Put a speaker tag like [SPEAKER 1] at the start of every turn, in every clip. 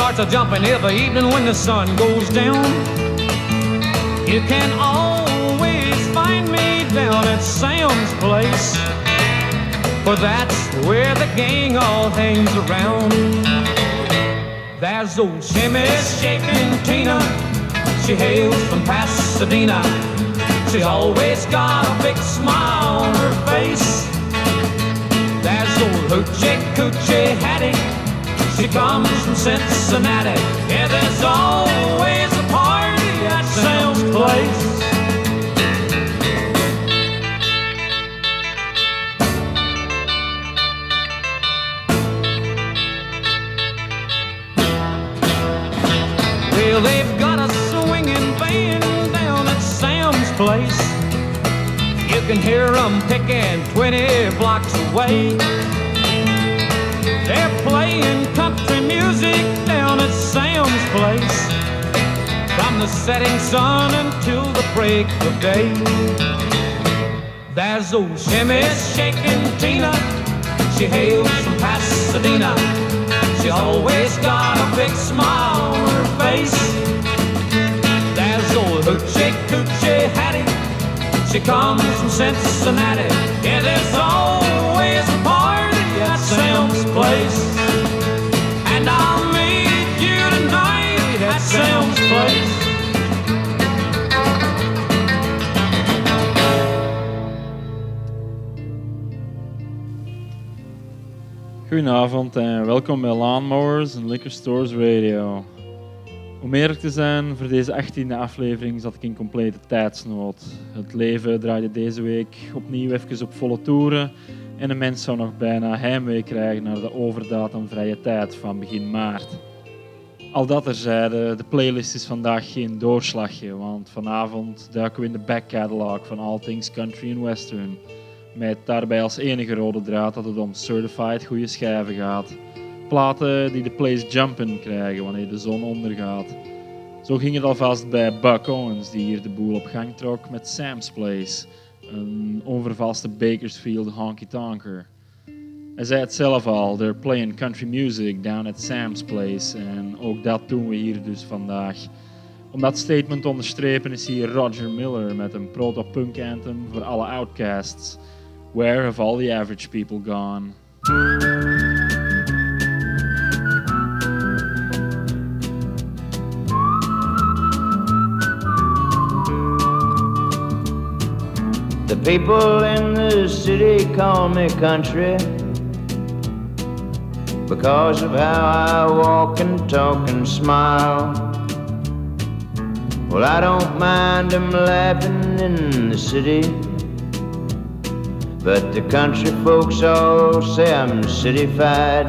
[SPEAKER 1] starts a jumping every evening when the sun goes down. You can always find me down at Sam's Place. For that's where the gang all hangs around. There's old Shimmy shaking Tina. She hails from Pasadena. She's always got a big smile on her face. There's old Hoochie Coochie Hattie. She comes from Cincinnati. Yeah, there's always a party at Sam's place. Well, they've got a swinging band down at Sam's place. You can hear them picking 20 blocks away. They're playing country music down at Sam's place. From the setting sun until the break of day. There's old Shimmy shaking Tina. She hails from Pasadena. She's always got a big smile on her face. There's old Hoochie Coochie Hattie. She comes from Cincinnati. Yeah, there's always a party at Sam's place. And I'll meet you tonight at Sam's place.
[SPEAKER 2] Goedenavond en welkom bij Lawnmowers en Liquor Stores Radio. Om eerlijk te zijn, voor deze 18e aflevering zat ik in complete tijdsnood. Het leven draaide deze week opnieuw even op volle toeren en de mens zou nog bijna heimwee krijgen naar de overdaad vrije tijd van begin maart. Al dat terzijde, de playlist is vandaag geen doorslagje, want vanavond duiken we in de back catalog van All Things Country and Western. Met daarbij als enige rode draad dat het om certified goede schijven gaat. Platen die de place jumpin' krijgen wanneer de zon ondergaat. Zo ging het alvast bij Buck Owens, die hier de boel op gang trok met Sam's Place, een onvervalste Bakersfield honky tonker. Hij zei het zelf al, they're playing country music down at Sam's Place. En ook dat doen we hier dus vandaag. Om dat statement te onderstrepen is hier Roger Miller met een proto-punk anthem voor alle outcasts. Where have all the average people gone?
[SPEAKER 3] People in the city call me country because of how I walk and talk and smile. Well, I don't mind them laughing in the city, but the country folks all say I'm cityfied.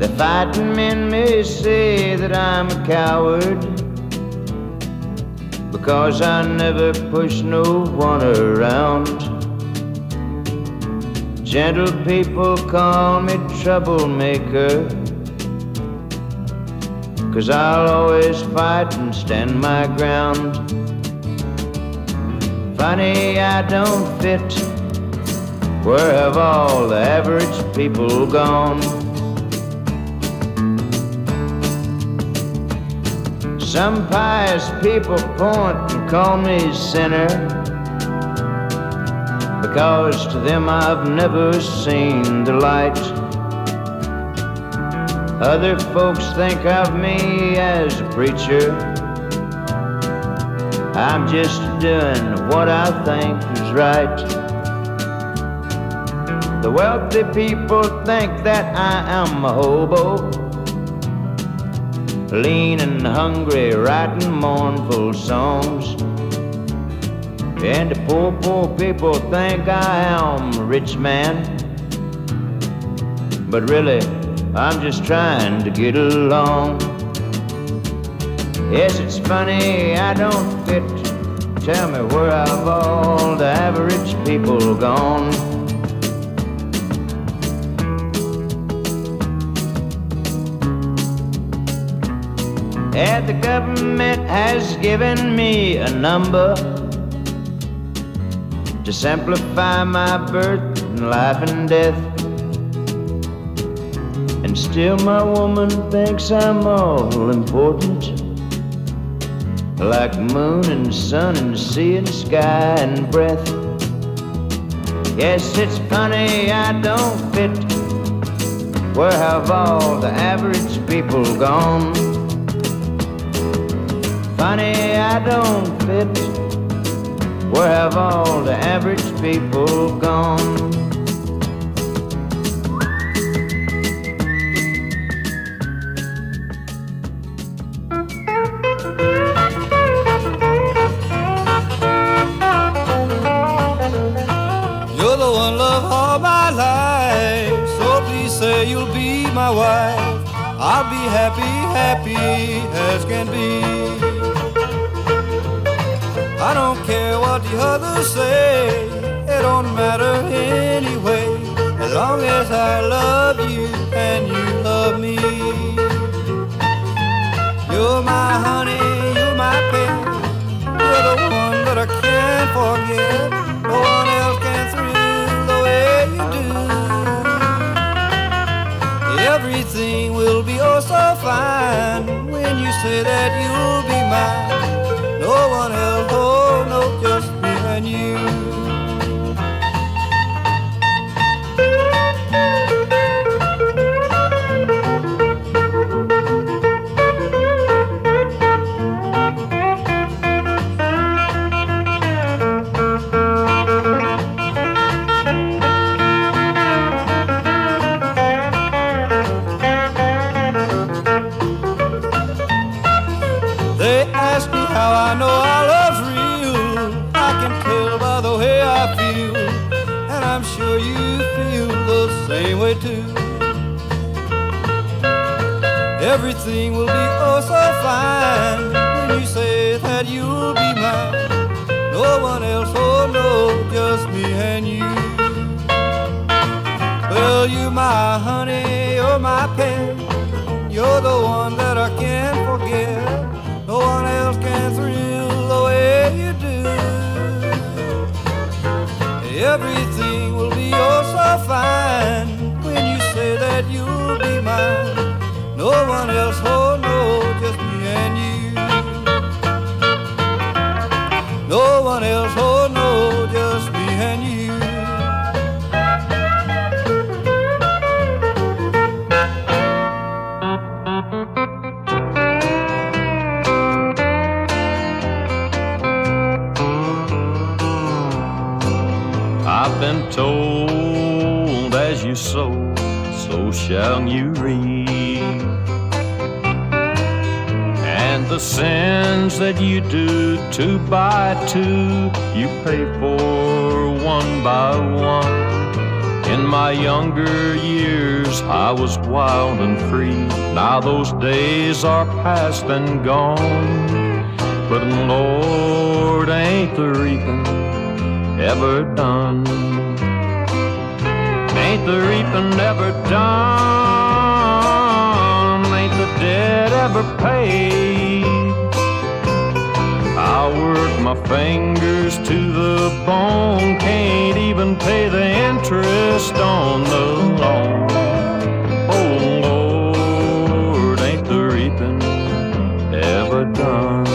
[SPEAKER 3] The fighting men may say that I'm a coward because I never push no one around. Gentle people call me troublemaker. Cause I'll always fight and stand my ground. Funny, I don't fit. Where have all the average people gone? Some pious people point and call me sinner because to them I've never seen the light. Other folks think of me as a preacher. I'm just doing what I think is right. The wealthy people think that I am a hobo lean and hungry, writing mournful songs. And the poor, poor people think I am a rich man. But really, I'm just trying to get along. Yes, it's funny, I don't fit. Tell me where have all the average people gone? And the government has given me a number to simplify my birth and life and death. And still my woman thinks I'm all important. Like moon and sun and sea and sky and breath. Yes, it's funny I don't fit. Where have all the average people gone? Funny I don't fit. Where have all the average people gone?
[SPEAKER 4] You're the one love all my life. So please say you'll be my wife. I'll be happy, happy as can be. What the others say. It don't matter anyway. As long as I love you and you love me. You're my honey, you're my pen. You're the one that I can't forget. No one else can thrill the way you do. Everything will be oh so fine when you say that you'll be mine. You. Everything will be oh so No one else, oh no, just me and you.
[SPEAKER 5] I've been told as you sow, so shall you reap. Sins that you do two by two, you pay for one by one. In my younger years, I was wild and free. Now those days are past and gone. But Lord, ain't the reaping ever done? Ain't the reaping ever done? Ain't the debt ever paid? My fingers to the bone, can't even pay the interest on the loan. Oh Lord, ain't the reaping ever done?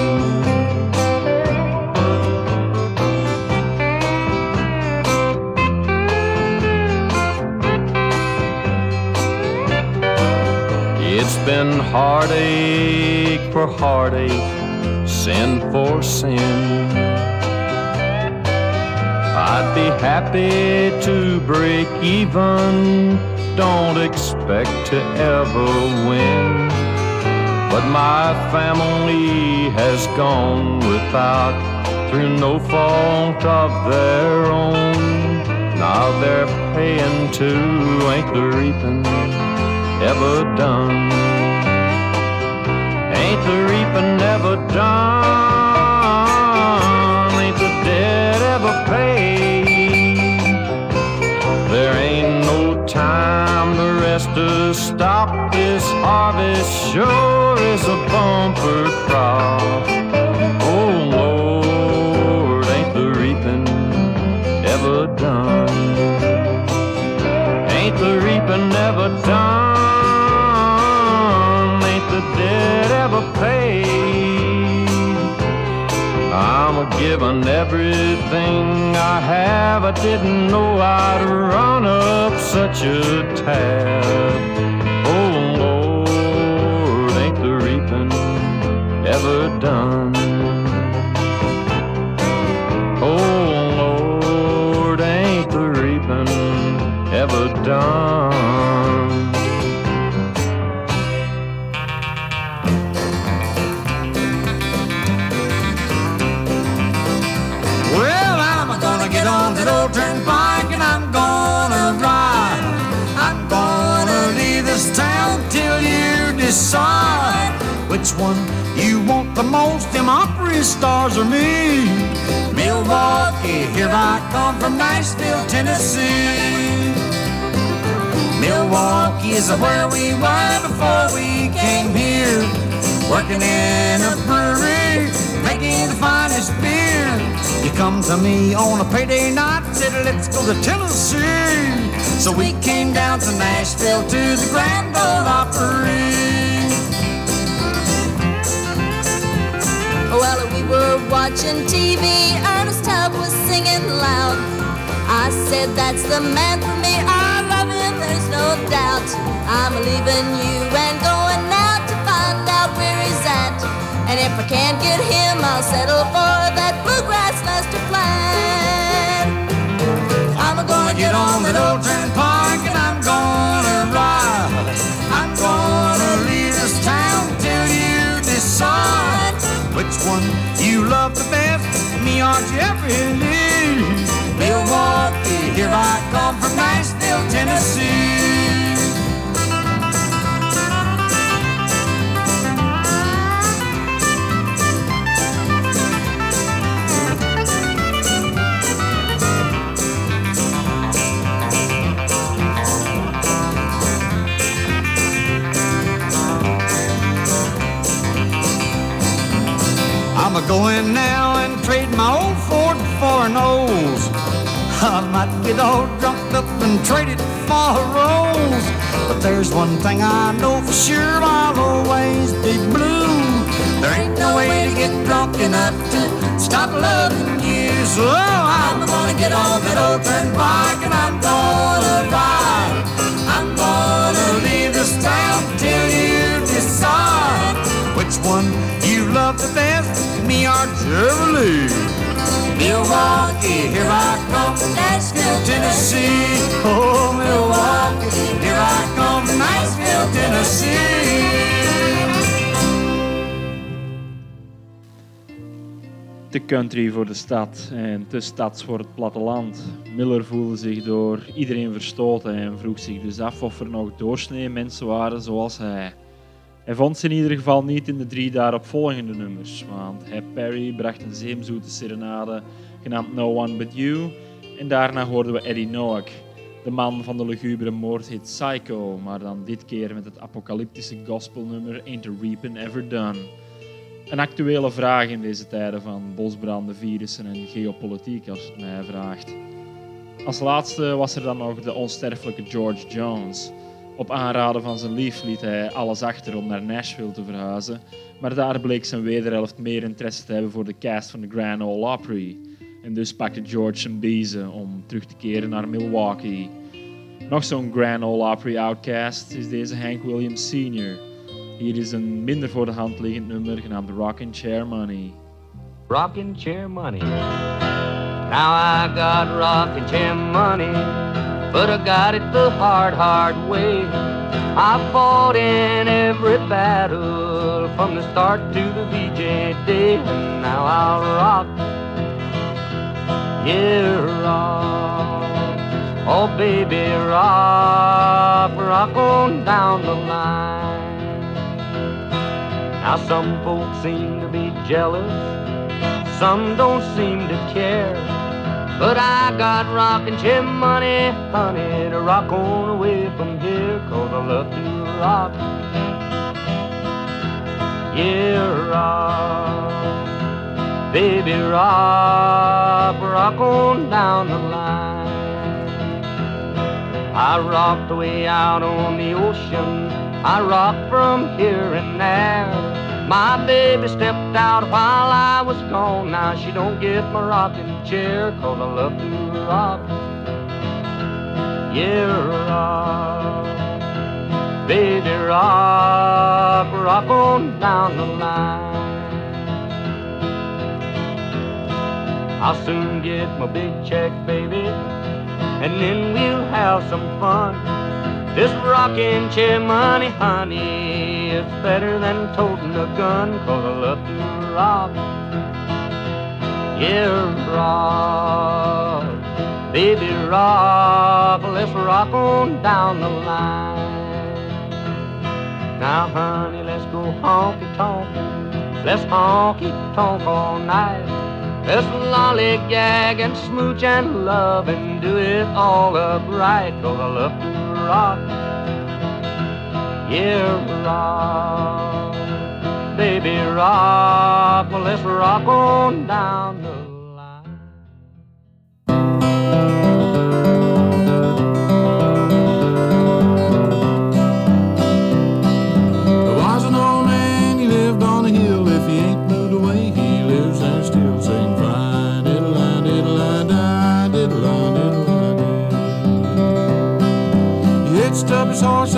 [SPEAKER 5] It's been heartache for heartache, sin for sin. I'd be happy to break even, don't expect to ever win. But my family has gone without through no fault of their own. Now they're paying too, ain't the reaping ever done? Ain't the reaping ever done? to stop this harvest sure is a bumper crop. Oh Lord, ain't the reaping ever done?
[SPEAKER 6] Ain't the reaping ever done? Ain't the debt ever
[SPEAKER 7] paid? I'm a giving everything I have. I didn't know I'd run up such a tab. Them stars or me. Milwaukee, here I come from Nashville, Tennessee. Milwaukee is where we were before we came here. Working in a brewery, making the finest beer. You come to me on a payday night, said let's go to Tennessee. So we came down to Nashville to the Grand Ole Opry.
[SPEAKER 8] Watching TV, Ernest Tubb was singing loud. I said, That's the man for me, I love him, there's no doubt. I'm leaving you and going out to find out where he's at. And if I can't get him, I'll settle for that bluegrass master plan.
[SPEAKER 7] I'm gonna get on that old turnpike and I'm gonna ride. I'm gonna leave this town till you decide which one or Jerry Lee. Milwaukee, here I come from Nashville, Tennessee. I'm a going now trade my old Ford for an Olds. I might get all drunk up and trade it for a rose. But there's one thing I know for sure, I'll always be blue. There ain't no way to get drunk enough to stop loving you. So I'm gonna get on that old turnpike and I'm gonna ride. I'm gonna leave this town till you decide which one best, me Jerry Milwaukee, here I come from Nashville, Tennessee. Oh, Milwaukee, here I come from Nashville, Tennessee.
[SPEAKER 2] Te country voor de stad en te stads voor het platteland. Miller voelde zich door iedereen verstoten en vroeg zich dus af of er nog doorsnee mensen waren zoals hij. Hij vond ze in ieder geval niet in de drie daaropvolgende nummers, want Hap Perry bracht een zeemzoete serenade genaamd No One But You en daarna hoorden we Eddie Noack, de man van de lugubere moordhit Psycho, maar dan dit keer met het apocalyptische gospelnummer Ain't a Reapin' Ever Done. Een actuele vraag in deze tijden van bosbranden, virussen en geopolitiek, als het mij vraagt. Als laatste was er dan nog de onsterfelijke George Jones. Op aanraden van zijn lief liet hij alles achter om naar Nashville te verhuizen, maar daar bleek zijn wederhelft meer interesse te hebben voor de cast van de Grand Ole Opry. En dus pakte George zijn biezen om terug te keren naar Milwaukee. Nog zo'n Grand Ole Opry outcast is deze Hank Williams Sr. Hier is een minder voor de hand liggend nummer genaamd Rockin' Chair Money.
[SPEAKER 9] rocking chair money. Now I got rocking chair money, but I got it the hard, hard way. I fought in every battle from the start to the VJ day, and now I'll rock. Yeah, rock. Oh, baby, rock, rock on down the line. Now some folks seem to be jealous, some don't seem to care. But I got rockin' chair money, honey, to rock on away from here, cause I love to rock. Yeah, rock. Baby, rock, rock on down the line. I rocked way out on the ocean I rock from here and there. My baby stepped out while I was gone. Now she don't get my rocking chair, cause I love to rock. Yeah, rock. Baby, rock, rock on down the line. I'll soon get my big check, baby, and then we'll have some fun. This rocking chair money, honey, it's better than toting a gun, for I love to rob. Yeah, rob. Baby, rob. Let's rock on down the line. Now, honey, let's go honky tonk. Let's honky tonk all night. Let's lollygag and smooch and love and do it all upright, I love to rock, yeah, rock, baby, rock, well, let's rock on down.
[SPEAKER 10] Oh.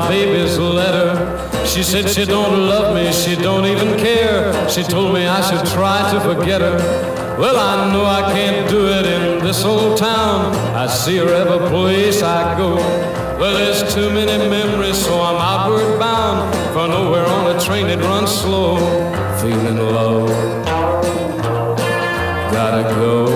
[SPEAKER 10] my
[SPEAKER 11] baby's letter. She said she don't love me, she don't even care. She told me I should try to forget her. Well, I know I can't do it in this old town. I see her every place I go. Well, there's too many memories, so I'm outward bound for nowhere on a train that runs slow. Feeling low, gotta go.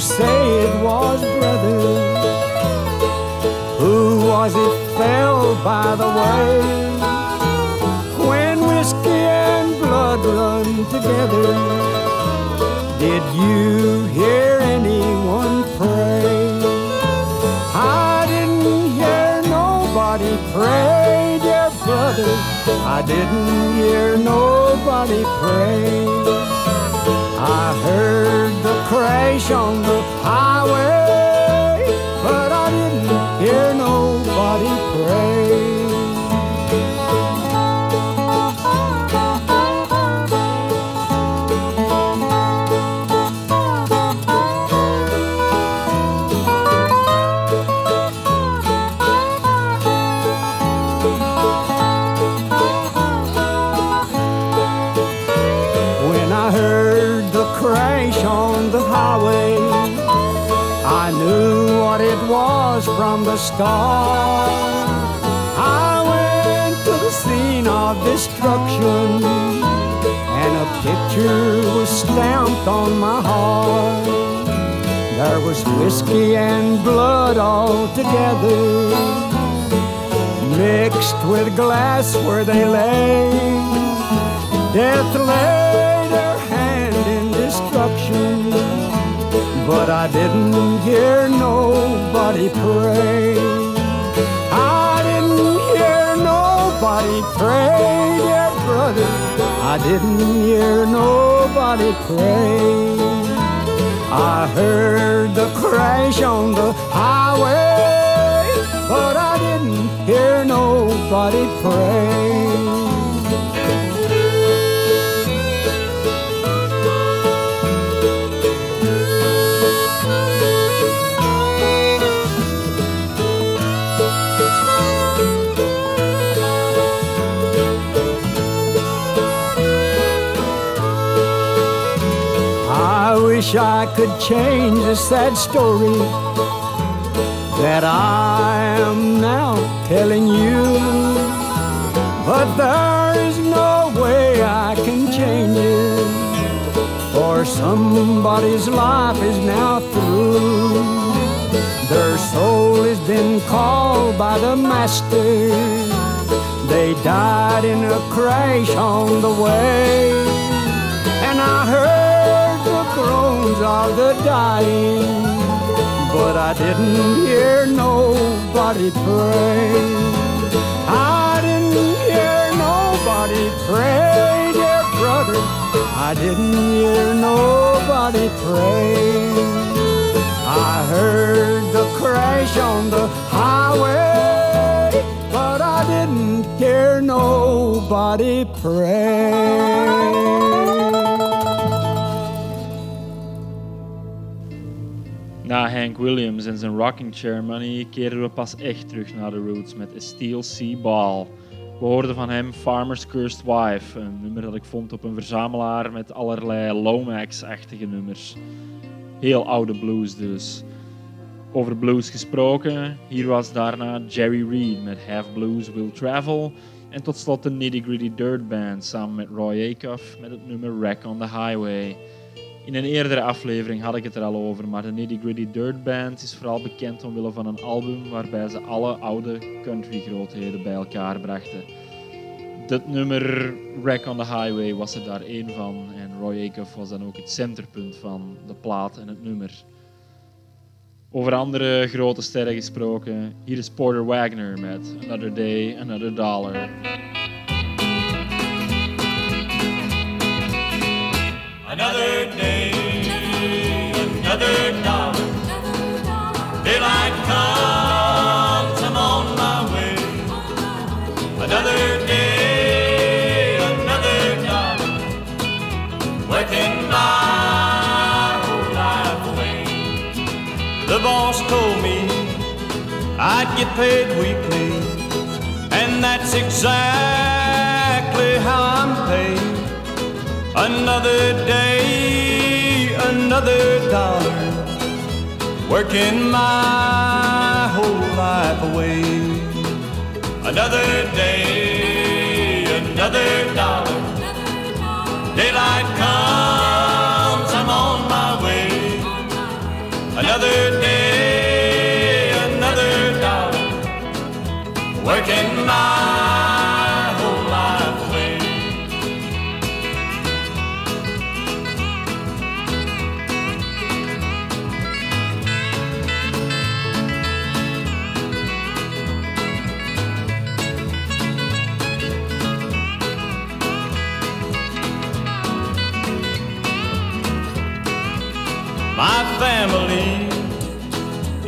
[SPEAKER 12] Say it was, brother? Who was it fell by the way? When whiskey and blood run together, did you hear anyone pray? I didn't hear nobody pray, dear brother. I didn't hear nobody pray. Heard start. I went to the scene of destruction, and a picture was stamped on my heart. There was whiskey and blood all together, mixed with glass where they lay. Death laid her hand in destruction, but I didn't hear nobody pray. I didn't hear nobody pray, dear brother. I didn't hear nobody pray. I heard the crash on the highway, but I didn't hear nobody pray. I could change the sad story that I am now telling you. But there is no way I can change it, for somebody's life is now through. Their soul has been called by the Master. They died in a crash on the way. Of the dying, but I didn't hear nobody pray. I didn't hear nobody pray, dear brother. I didn't hear nobody pray. I heard the crash on the highway, but I didn't hear nobody pray.
[SPEAKER 2] Na Hank Williams en zijn rocking chair money keren we pas echt terug naar de roots met Steel Sea Ball. We hoorden van hem Farmer's Cursed Wife, een nummer dat ik vond op een verzamelaar met allerlei Lomax-achtige nummers. Heel oude blues dus. Over blues gesproken, hier was daarna Jerry Reed met Half Blues Will Travel. En tot slot de Nitty Gritty Dirt Band samen met Roy Acuff met het nummer Wreck on the Highway. In een eerdere aflevering had ik het er al over, maar de Nitty Gritty Dirt Band is vooral bekend omwille van een album waarbij ze alle oude country grootheden bij elkaar brachten. Dit nummer Wreck on the Highway was er daar één van en Roy Acuff was dan ook het centerpunt van de plaat en het nummer. Over andere grote sterren gesproken, hier is Porter Wagner met Another Day, Another Dollar.
[SPEAKER 5] I'd get paid weekly, and that's exactly how I'm paid. Another day, another dollar, working my whole life away. Another day, another dollar, daylight comes, I'm on my way. Another day,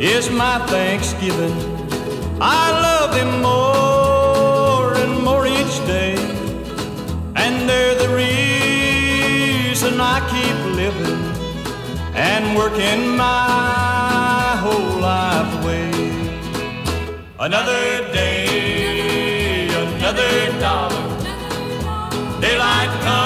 [SPEAKER 5] is my Thanksgiving. I love them more and more each day. And they're the reason I keep living and working my whole life away. Another day, another dollar. Daylight comes,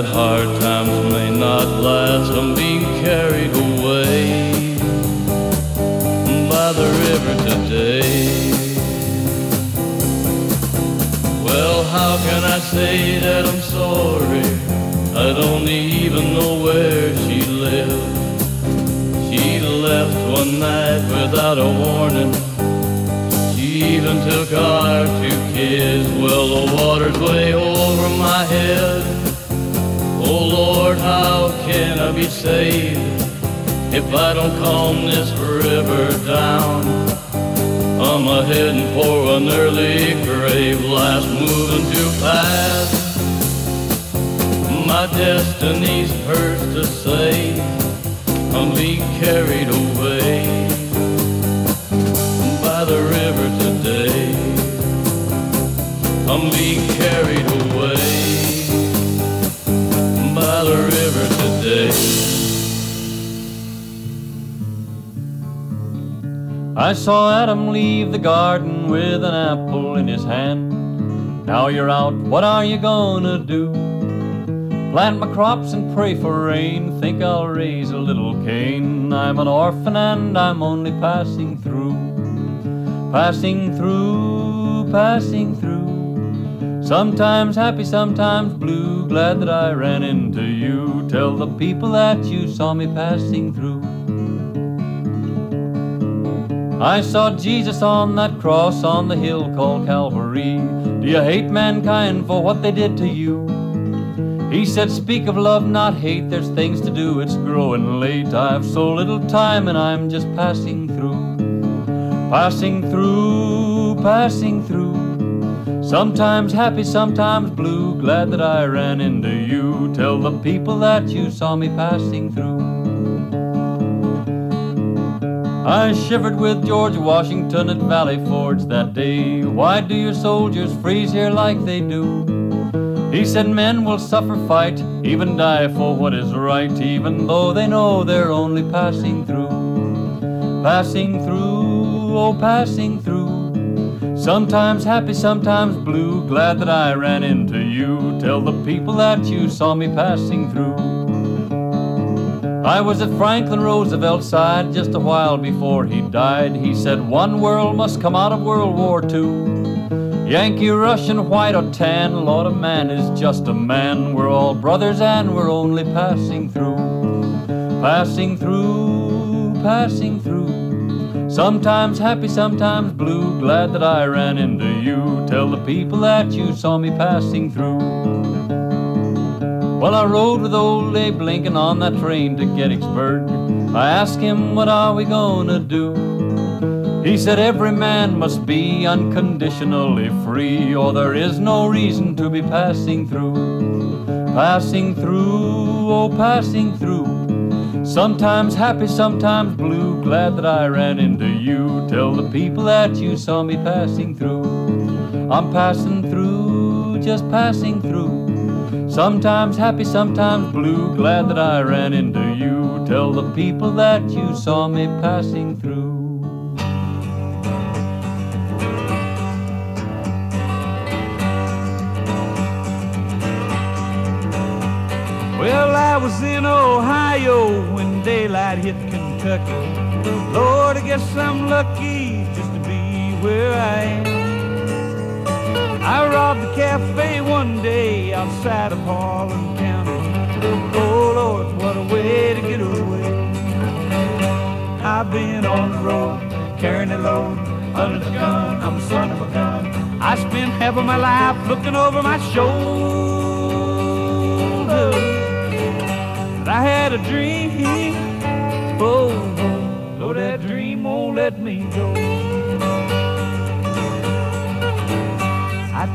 [SPEAKER 13] At hard times may not last. I'm being carried away by the river today.
[SPEAKER 14] Well, how can I say that I'm sorry? I don't even know where she lives. She left one night without a warning. She even took our two kids. Well, the water's way over my head. Lord, how can I be saved if I don't calm this river down? I'm a heading for an early grave, life's moving too fast. My destiny's hers to say, I'm being carried away by the river today. I'm being carried I saw Adam leave the garden with an apple in his hand. Now you're out, what are you gonna do? Plant my crops and pray for rain. Think I'll raise a little cane. I'm an orphan and I'm only passing through. Passing through, passing through. Sometimes happy, sometimes blue. Glad that I ran into you. Tell the people that you saw me passing through. I saw Jesus on that cross on the hill called Calvary. Do you hate mankind for what they did to you? He said, Speak of love, not hate. There's things to do, it's growing late. I've so little time and I'm just passing through. Passing through, passing through. Sometimes happy, sometimes blue. Glad that I ran into you. Tell the people that you saw me passing through. I shivered with George Washington at Valley Forge that day. Why do your soldiers freeze here like they do? He said men will suffer fight, even die for what is right, even though they know they're only passing through. Passing through, oh, passing through. Sometimes happy, sometimes blue. Glad that I ran into you. Tell the people that you saw me passing through. I was at Franklin Roosevelt's side just a while before he died. He said, One world must come out of World War II. Yankee, Russian, white or tan, Lord, a man is just a man. We're all brothers and we're only passing through. Passing through, passing through. Sometimes happy, sometimes blue. Glad that I ran into you. Tell the people that you saw me passing through. Well, I rode with old Abe Lincoln on that train to Gettysburg. I asked him, What are we gonna do? He said, Every man must be unconditionally free, or there is no reason to be passing through. Passing through, oh, passing through. Sometimes happy, sometimes blue. Glad that I ran into you. Tell the people that you saw me passing through. I'm passing through, just passing through. Sometimes happy, sometimes blue. Glad that I ran into you. Tell the people that you saw me passing through.
[SPEAKER 15] Well, I was in Ohio when daylight hit Kentucky. Lord, I guess I'm lucky just to be where I am. I robbed a cafe one day outside of Harlan County. Oh Lord, what a way to get away. I've been on the road, carrying a load, under the gun. I'm a son of a gun. I spent half of my life looking over my shoulder. But I had a dream. Oh, oh, oh, that dream won't let me go.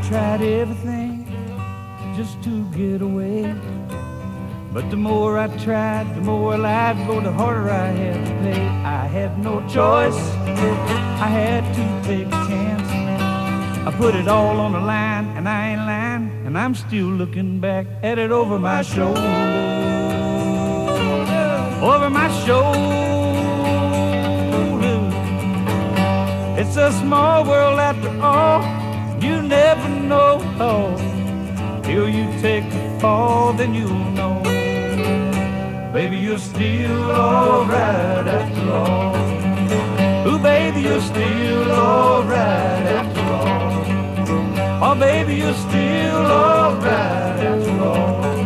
[SPEAKER 15] Tried everything just to get away. But the more I tried, the more life go, the harder I had to pay. I had no choice. I had to take a chance. I put it all on the line, and I ain't lying. And I'm still looking back at it over my shoulder over my shoulder. It's a small world after all. You never know. Till you take the fall, then you'll know. Baby, you're still alright after all. Ooh, baby, you're still alright after all. Oh, baby, you're still alright after all.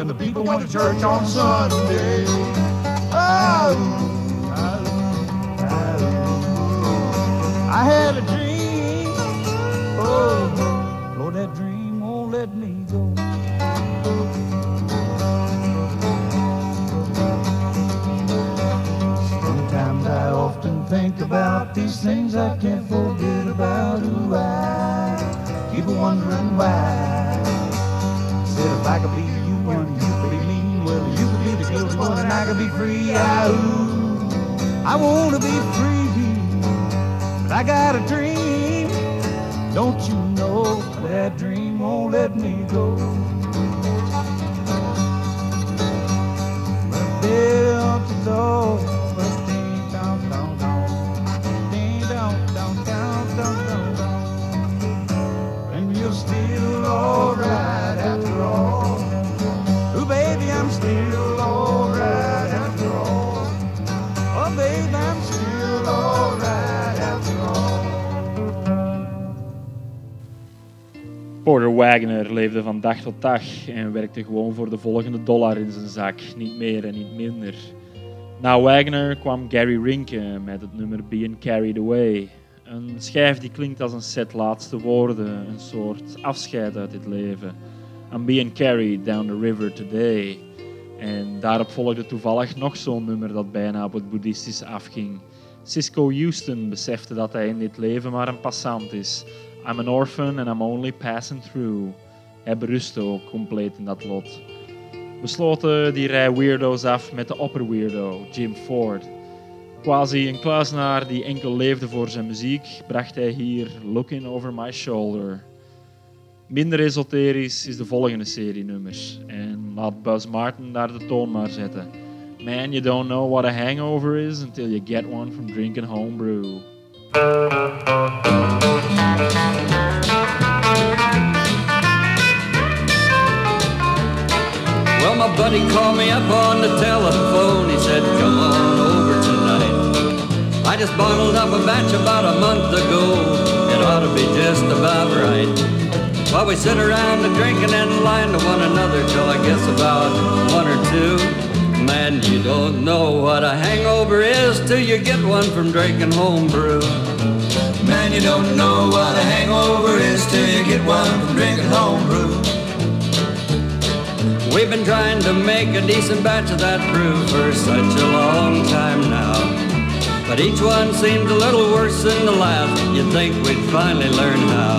[SPEAKER 15] And the people went to church on Sunday. Oh, I had a dream. Oh, Lord, that dream won't let me go. Sometimes I often think about these things I can't forget free. I, I want to be free, but I got a dream. Don't you
[SPEAKER 2] Porter Wagner leefde van dag tot dag en werkte gewoon voor de volgende dollar in zijn zak, niet meer en niet minder. Na Wagner kwam Gary Rinke met het nummer Being Carried Away. Een schijf die klinkt als een set laatste woorden, een soort afscheid uit dit leven. I'm being carried down the river today. En daarop volgde toevallig nog zo'n nummer dat bijna op het boeddhistische afging. Cisco Houston besefte dat hij in dit leven maar een passant is. I'm an orphan and I'm only passing through. Hij berustte ook compleet in dat lot. We sloten die rij weirdo's af met de opperweirdo, Jim Ford. Quasi een kluisenaar die enkel leefde voor zijn muziek, bracht hij hier Looking Over My Shoulder. Minder esoterisch is de volgende serie nummers. En laat Buzz Martin daar de toon maar zetten. Man, you don't know what a hangover is until you get one from drinking homebrew.
[SPEAKER 4] Well, my buddy called me up on the telephone. He said, Come on over tonight. I just bottled up a batch about a month ago. It ought to be just about right. While we sit around drinking and lying to one another till I guess about one or two. Man, you don't know what a hangover is till you get one from drinking homebrew.
[SPEAKER 15] Man, you don't know what a hangover is till you get one from drinking homebrew.
[SPEAKER 4] We've been trying to make a decent batch of that brew for such a long time now. But each one seems a little worse than the last. You'd think we'd finally learn how.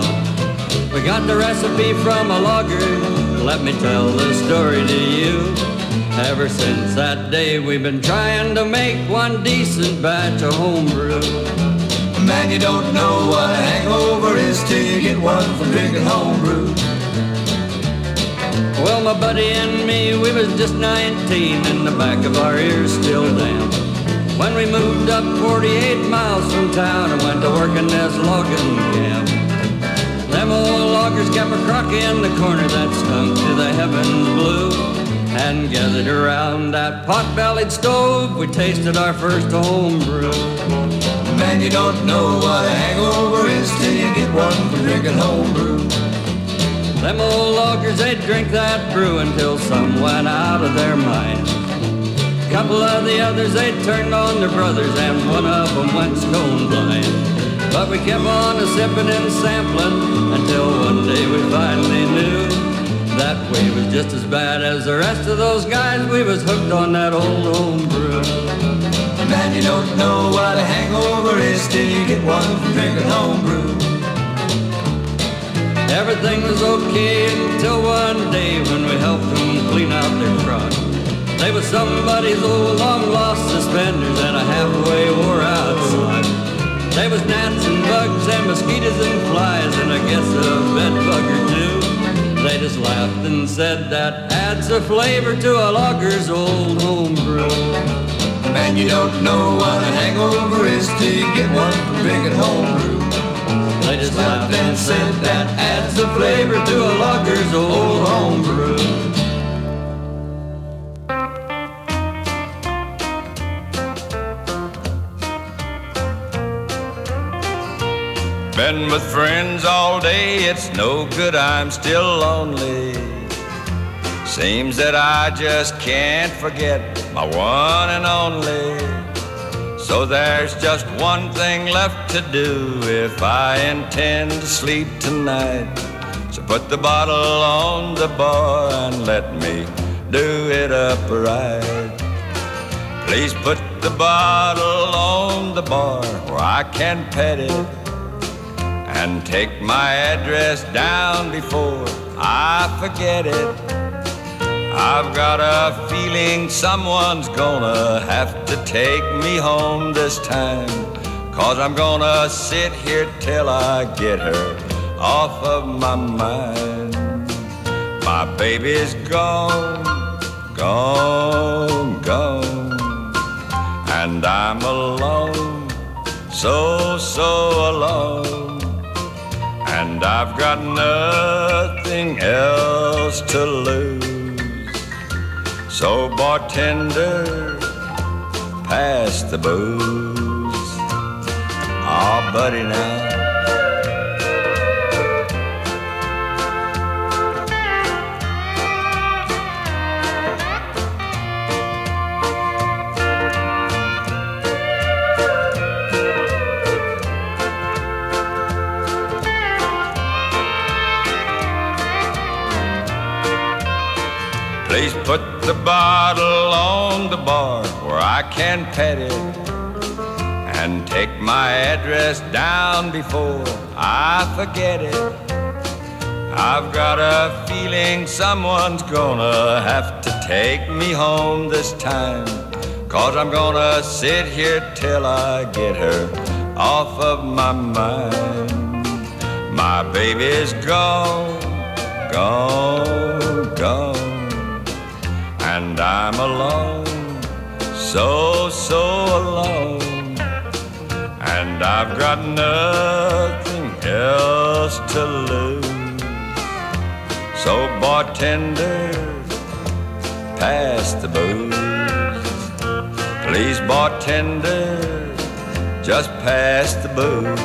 [SPEAKER 4] We got the recipe from a logger. Let me tell the story to you. Ever since that day, we've been trying to make one decent batch of homebrew.
[SPEAKER 15] Man, you don't know what a hangover is till you get one from drinking homebrew.
[SPEAKER 4] Well, my buddy and me, we was just 19 and the back of our ears still damp. When we moved up 48 miles from town and went to work in this logging camp. Them old loggers kept a crock in the corner that stunk to the heavens blue. And gathered around that pot-bellied stove, we tasted our first homebrew.
[SPEAKER 15] Man, you don't know what a hangover is till you get one from drinking homebrew.
[SPEAKER 4] Them old loggers, they'd drink that brew until some went out of their mind. Couple of the others, they turned on their brothers, and one of them went stone blind. But we kept on a sipping and sampling until one day we finally knew that
[SPEAKER 16] way was just as bad as the rest of those guys. We was hooked on that old homebrew.
[SPEAKER 17] Man, you don't know what a hangover is till you get one from drinking homebrew.
[SPEAKER 16] Everything was okay until one day when we helped them clean out their truck. They was somebody's old long lost suspenders and a halfway wore out sock. They was gnats and bugs and mosquitoes and flies and I guess a bed bug or two. They just laughed and said that adds a flavor to a logger's old homebrew.
[SPEAKER 17] Man, you don't know what a hangover is till you get one from drinking homebrew.
[SPEAKER 16] They just laughed and said that adds a flavor to a logger's old homebrew.
[SPEAKER 13] Been with friends all day, it's no good, I'm still lonely. Seems that I just can't forget my one and only. So there's just one thing left to do if I intend to sleep tonight. So put the bottle on the bar and let me do it upright. Please put the bottle on the bar where I can pet it and take my address down before I forget it. I've got a feeling someone's gonna have to take me home this time. Cause I'm gonna sit here till I get her off of my mind. My baby's gone, gone, gone. And I'm alone, so, so alone. And I've got nothing else to lose. So, bartender, pass the booze. Ah, buddy, now. Please put the bottle on the bar where I can pet it and take my address down before I forget it. I've got a feeling someone's gonna have to take me home this time. Cause I'm gonna sit here till I get her off of my mind. My baby's gone, gone, gone and I'm alone, so, so alone. And I've got nothing else to lose. So, bartender, pass the booze. Please, bartender, just pass the booze.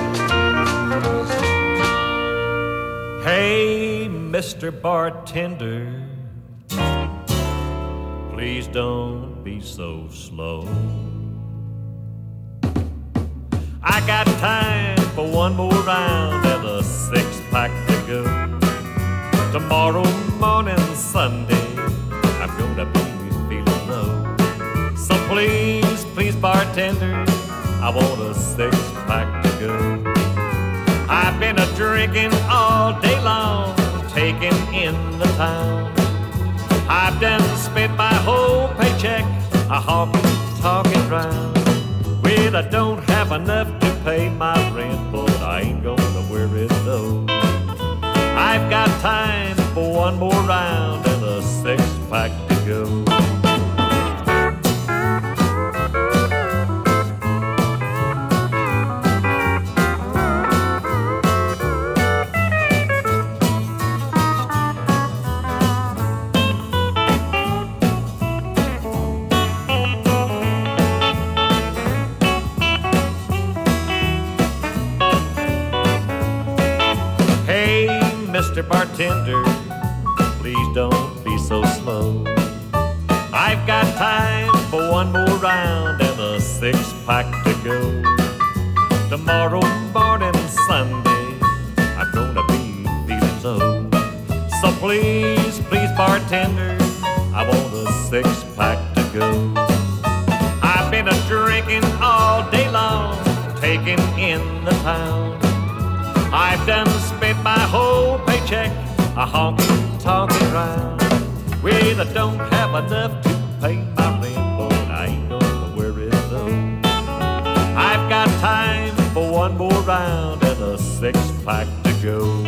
[SPEAKER 18] Hey, Mr. Bartender, please don't be so slow. I got time for one more round and a six pack to go. Tomorrow morning, Sunday, I'm gonna be feeling low. So please, please, bartender, I want a six pack to go. I've been a drinking all day long, taking in the town. I've done spent a honking, talking round. Well, I don't have enough to pay my rent, but I ain't gonna wear it though. I've got time for one more round and a six pack pack to go. Tomorrow morning, Sunday, I'm gonna be feeling low. So please, please, bartender, I want a six pack to go. I've been a drinking all day long, taking in the town. I've done spent my whole paycheck a honky tonkin' round. Well, I don't have enough six to go.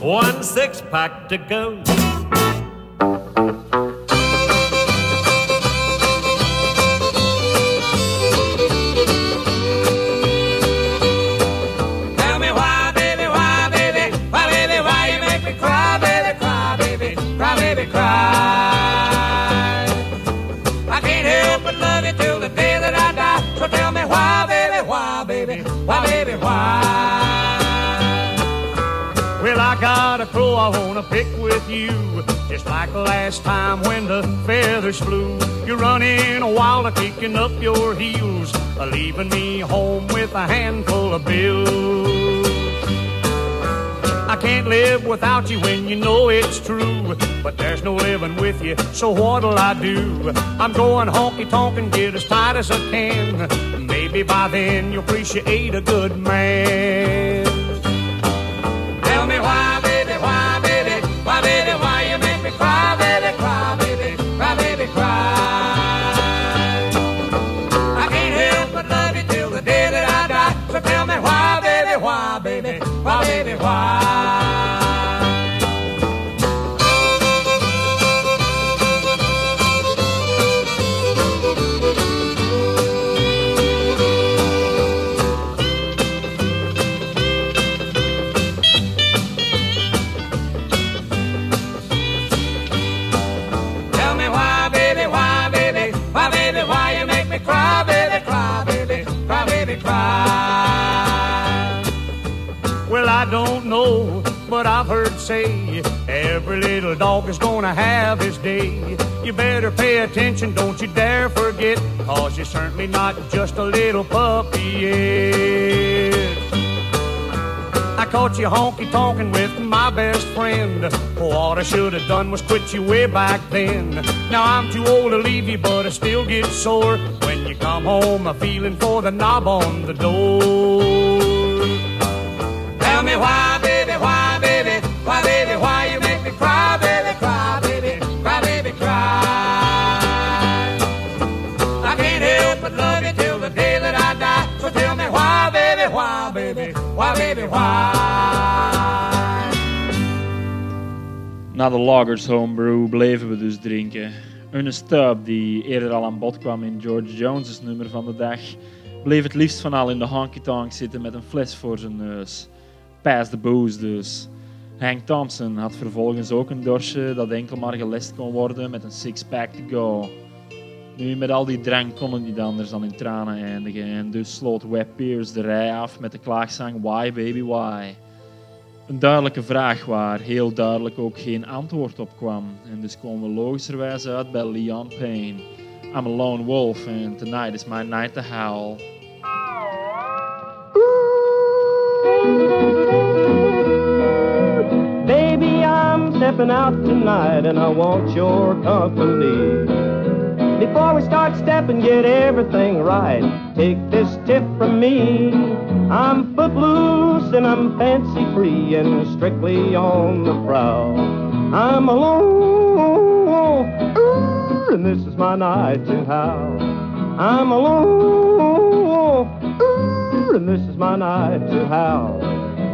[SPEAKER 18] One six pack to go.
[SPEAKER 17] I
[SPEAKER 18] wanna pick with you. Just like last time when the feathers flew. You're running wild, kicking up your heels, leaving me home with a handful of bills. I can't live without you when you know it's true. But there's no living with you, so what'll I do? I'm going honky tonk and get as tight as I can. Maybe by then you'll appreciate a good man.
[SPEAKER 17] But
[SPEAKER 18] I've heard say every little dog is gonna have his day. You better pay attention, don't you dare forget, cause you're certainly not just a little puppy yet. I caught you honky tonkin' with my best friend. Oh, what I should have done was quit you way back then. Now I'm too old to leave you, but I still get sore when you come home. I'm feeling for the knob on the door.
[SPEAKER 2] Na de Loggers Homebrew bleven we dus drinken. Een stub, die eerder al aan bod kwam in George Jones' nummer van de dag, bleef het liefst van al in de honky-tonk zitten met een fles voor zijn neus. Pass the booze dus. Hank Thompson had vervolgens ook een dorsje dat enkel maar gelest kon worden met een six-pack to go. Nu, met al die drank kon het niet anders dan in tranen eindigen en dus sloot Webb Pierce de rij af met de klaagzang Why Baby Why. Een duidelijke vraag waar heel duidelijk ook geen antwoord op kwam. En dus komen we logischerwijs uit bij Leon Payne. I'm a lone wolf and tonight is my night to howl.
[SPEAKER 19] Baby, I'm stepping out tonight and I want your company. Before we start stepping, get everything right. Take this tip from me. I'm footloose and I'm fancy free and strictly on the prowl. I'm alone, ooh, and this is my night to howl. I'm alone, ooh, and this is my night to howl.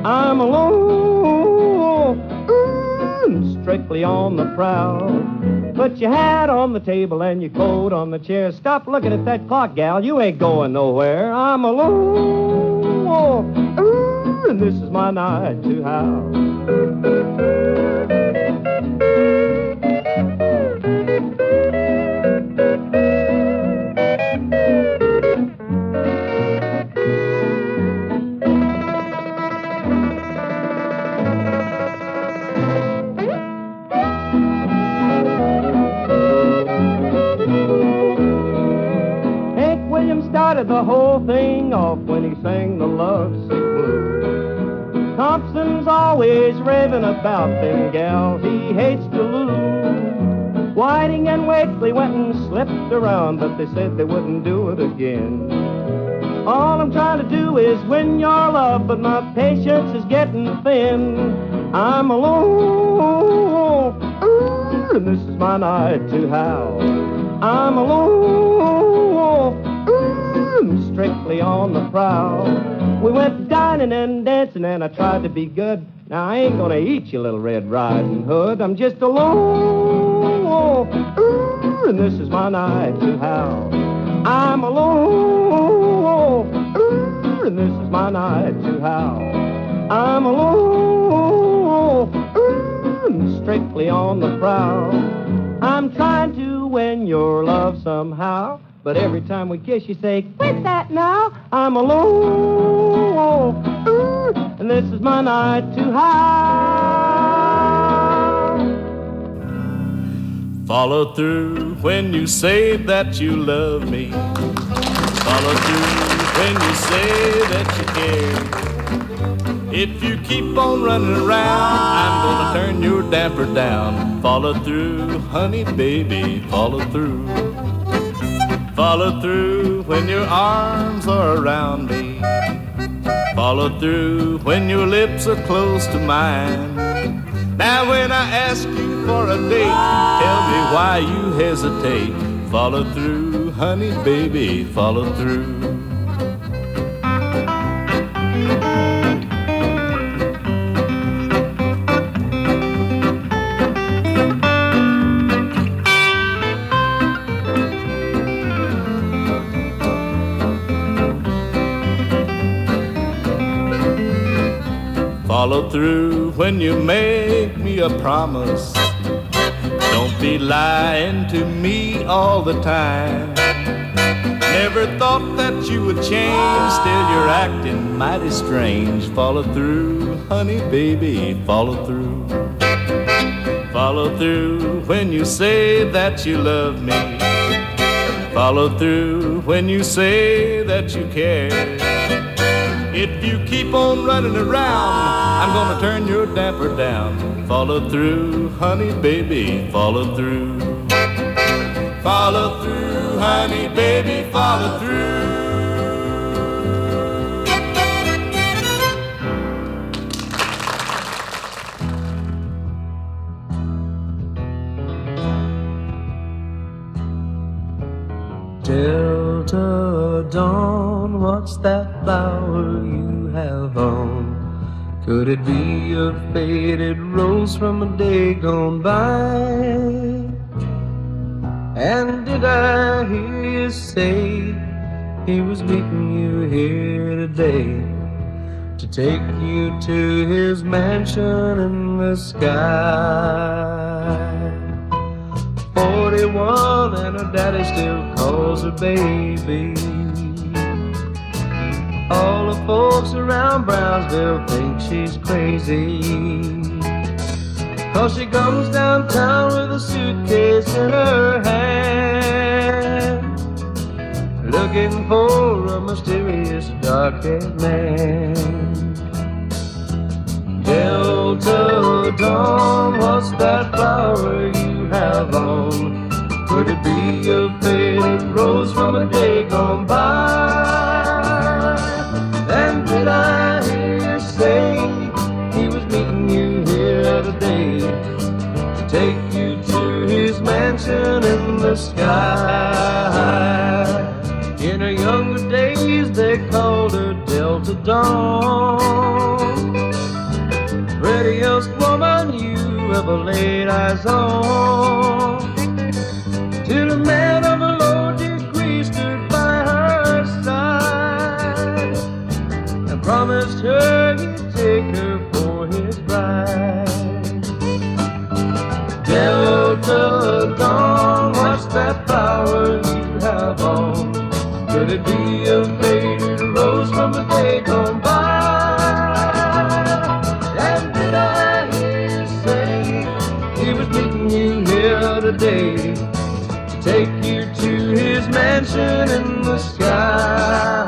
[SPEAKER 19] I'm alone, ooh, and strictly on the prowl. Put your hat on the table and your coat on the chair. Stop looking at that clock, gal. You ain't going nowhere. I'm alone, oh, ooh, and this is my night to howl. Whole thing off when he sang the lovesick blues. Thompson's always raving about them gals he hates to lose. Whiting and Wakely went and slipped around, but they said they wouldn't do it again. All I'm trying to do is win your love, but my patience is getting thin. I'm alone, and this is my night to howl. I'm alone, on the prowl. We went dining and dancing, and I tried to be good. Now I ain't gonna eat you, little Red Riding Hood. I'm just alone, ooh, and this is my night to howl. I'm alone, ooh, and this is my night to howl. I'm alone, ooh, and strictly on the prowl. I'm trying to win your love somehow, but every mm. time we kiss, you say, "Quit that now." I'm alone, ooh, and this is my night to hide.
[SPEAKER 5] Follow through when you say that you love me. Follow through when you say that you care. If you keep on running around, I'm gonna turn your damper down. Follow through, honey baby, follow through. Follow through when your arms are around me. Follow through when your lips are close to mine. Now when I ask you for a date, tell me why you hesitate. Follow through, honey baby, follow through. When you make me a promise. Don't be lying to me all the time. Never thought that you would change, still you're acting mighty strange. Follow through, honey baby, follow through. Follow through when you say that you love me. Follow through when you say that you care. If you keep on running around, I'm gonna turn your damper down. Follow through, honey baby, follow through. Follow through, honey baby, follow through.
[SPEAKER 4] You have on? Could it be a faded rose from a day gone by? And did I hear you say he was meeting you here today to take you to his mansion in the sky? 41 and her daddy still calls her baby. All the folks around Brownsville think she's crazy. Cause she comes downtown with a suitcase in her hand. Looking for a mysterious dark-haired man. Delta dawn, what's that flower you have on? Could it be a faded rose from a day gone by? Mansion in the sky? In her younger days, they called her Delta Dawn prettiest woman you ever laid eyes on. Till a man of a low degree stood by her side and promised her he'd take her for his bride. Delta that flower you have on? Could it be a faded rose from a day gone by? And did I hear you say he was meeting you here today to take you to his mansion in the sky?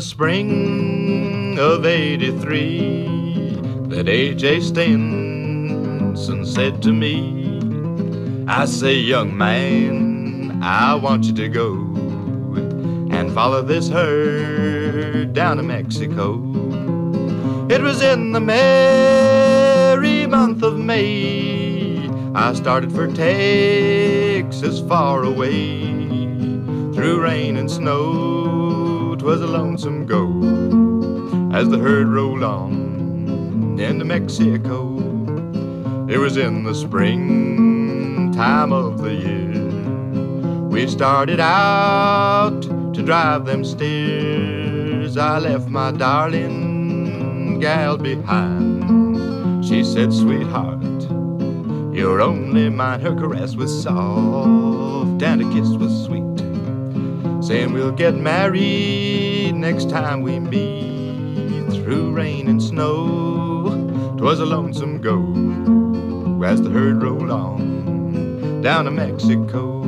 [SPEAKER 4] The
[SPEAKER 20] spring of 83 that A.J. Stinson said to me, I say, young man, I want you to go and follow this herd down to Mexico. It was in the merry month of May. I started for Texas far away. Through rain and snow, 'twas a lonesome go as the herd rolled on into Mexico. It was in the spring time of the year. We started out to drive them steers. I left my darling gal behind. She said, Sweetheart, you're only mine. Her caress was soft and her kiss was sweet. Saying we'll get married next time we meet. Through rain and snow, 'twas a lonesome go as the herd rolled on down to Mexico.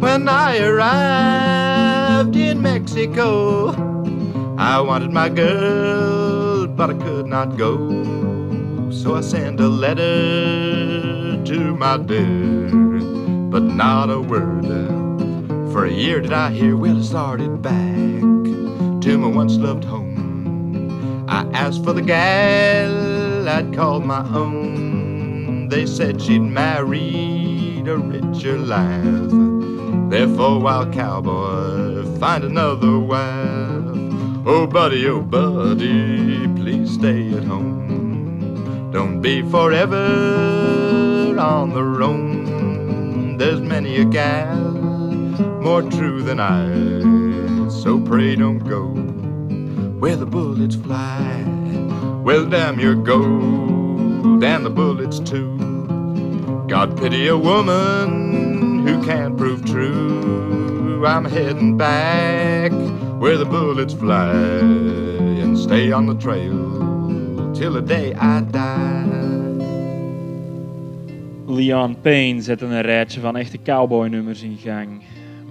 [SPEAKER 20] When I arrived in Mexico, I wanted my girl, but I could not go. So I sent a letter to my dear, but not a word. Year did I hear, well, I started back to my once loved home. I asked for the gal I'd called my own. They said she'd married a richer life. Therefore, wild cowboy, find another wife. Oh, buddy, oh, buddy, please stay at home. Don't be forever on the roam. There's many a gal more true than I. So pray don't go where the bullets fly. Well, damn your gold and the bullets too. God pity a woman who can't prove true. I'm heading back where the bullets fly and stay on the trail till the day I die.
[SPEAKER 2] Leon Payne zette een rijtje van echte cowboy-nummers in gang.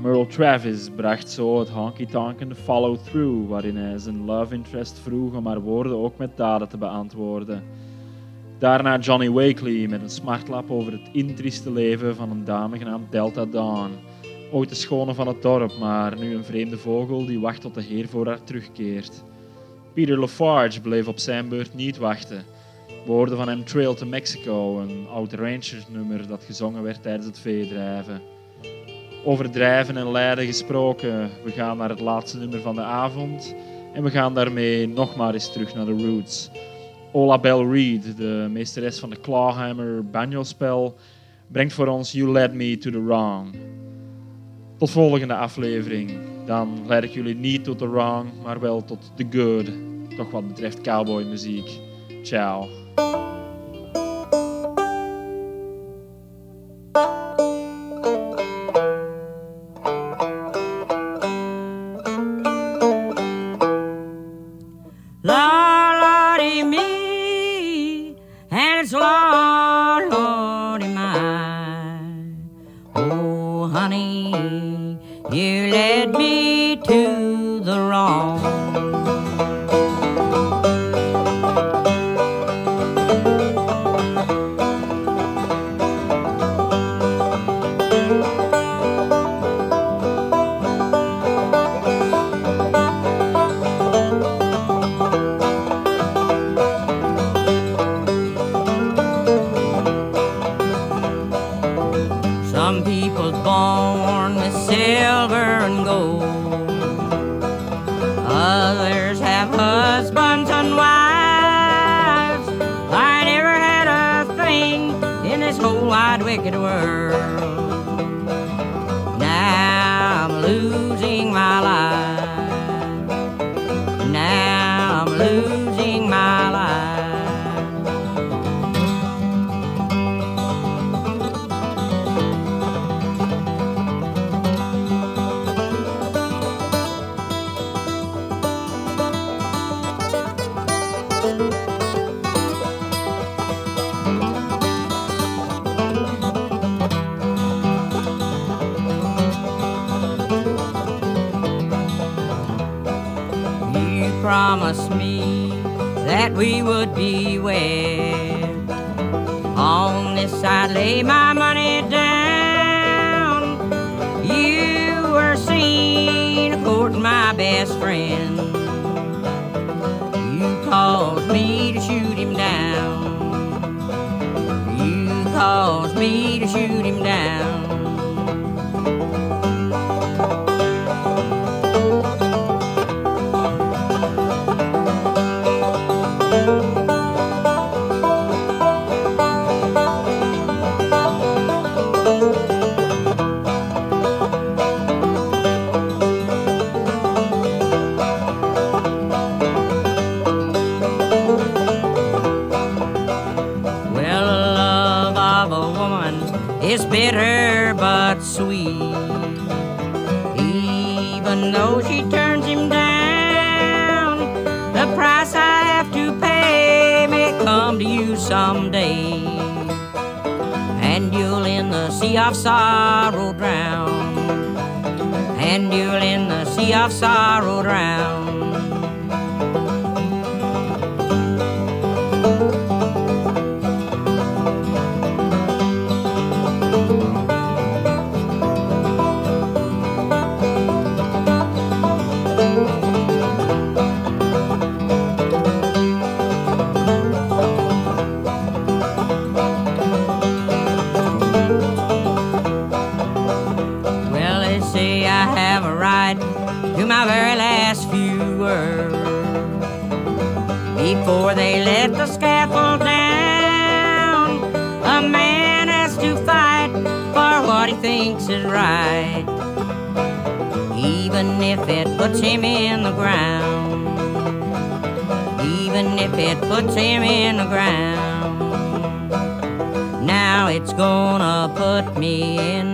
[SPEAKER 2] Merle Travis bracht zo het honky-tonkende Follow Through, waarin hij zijn love interest vroeg om haar woorden ook met daden te beantwoorden. Daarna Johnny Wakely met een smartlap over het intrieste leven van een dame genaamd Delta Dawn. Ooit de schone van het dorp, maar nu een vreemde vogel die wacht tot de heer voor haar terugkeert. Peter Lafarge bleef op zijn beurt niet wachten. We hoorden van hem Trail to Mexico, een oud ranchersnummer dat gezongen werd tijdens het veedrijven. Over drijven en lijden gesproken, we gaan naar het laatste nummer van de avond en we gaan daarmee nog maar eens terug naar de roots. Ola Bell Reed, de meesteres van de clawhammer banjo-spel, brengt voor ons You Led Me to the Wrong. Tot volgende aflevering. Dan leid ik jullie niet tot the wrong, maar wel tot the good. Toch wat betreft cowboymuziek. Ciao.
[SPEAKER 21] Oh, honey, you led me to of sorrow drown. And you'll in the sea of sorrow drown. puts him in the ground. Even if it puts him in the ground. Now it's gonna put me in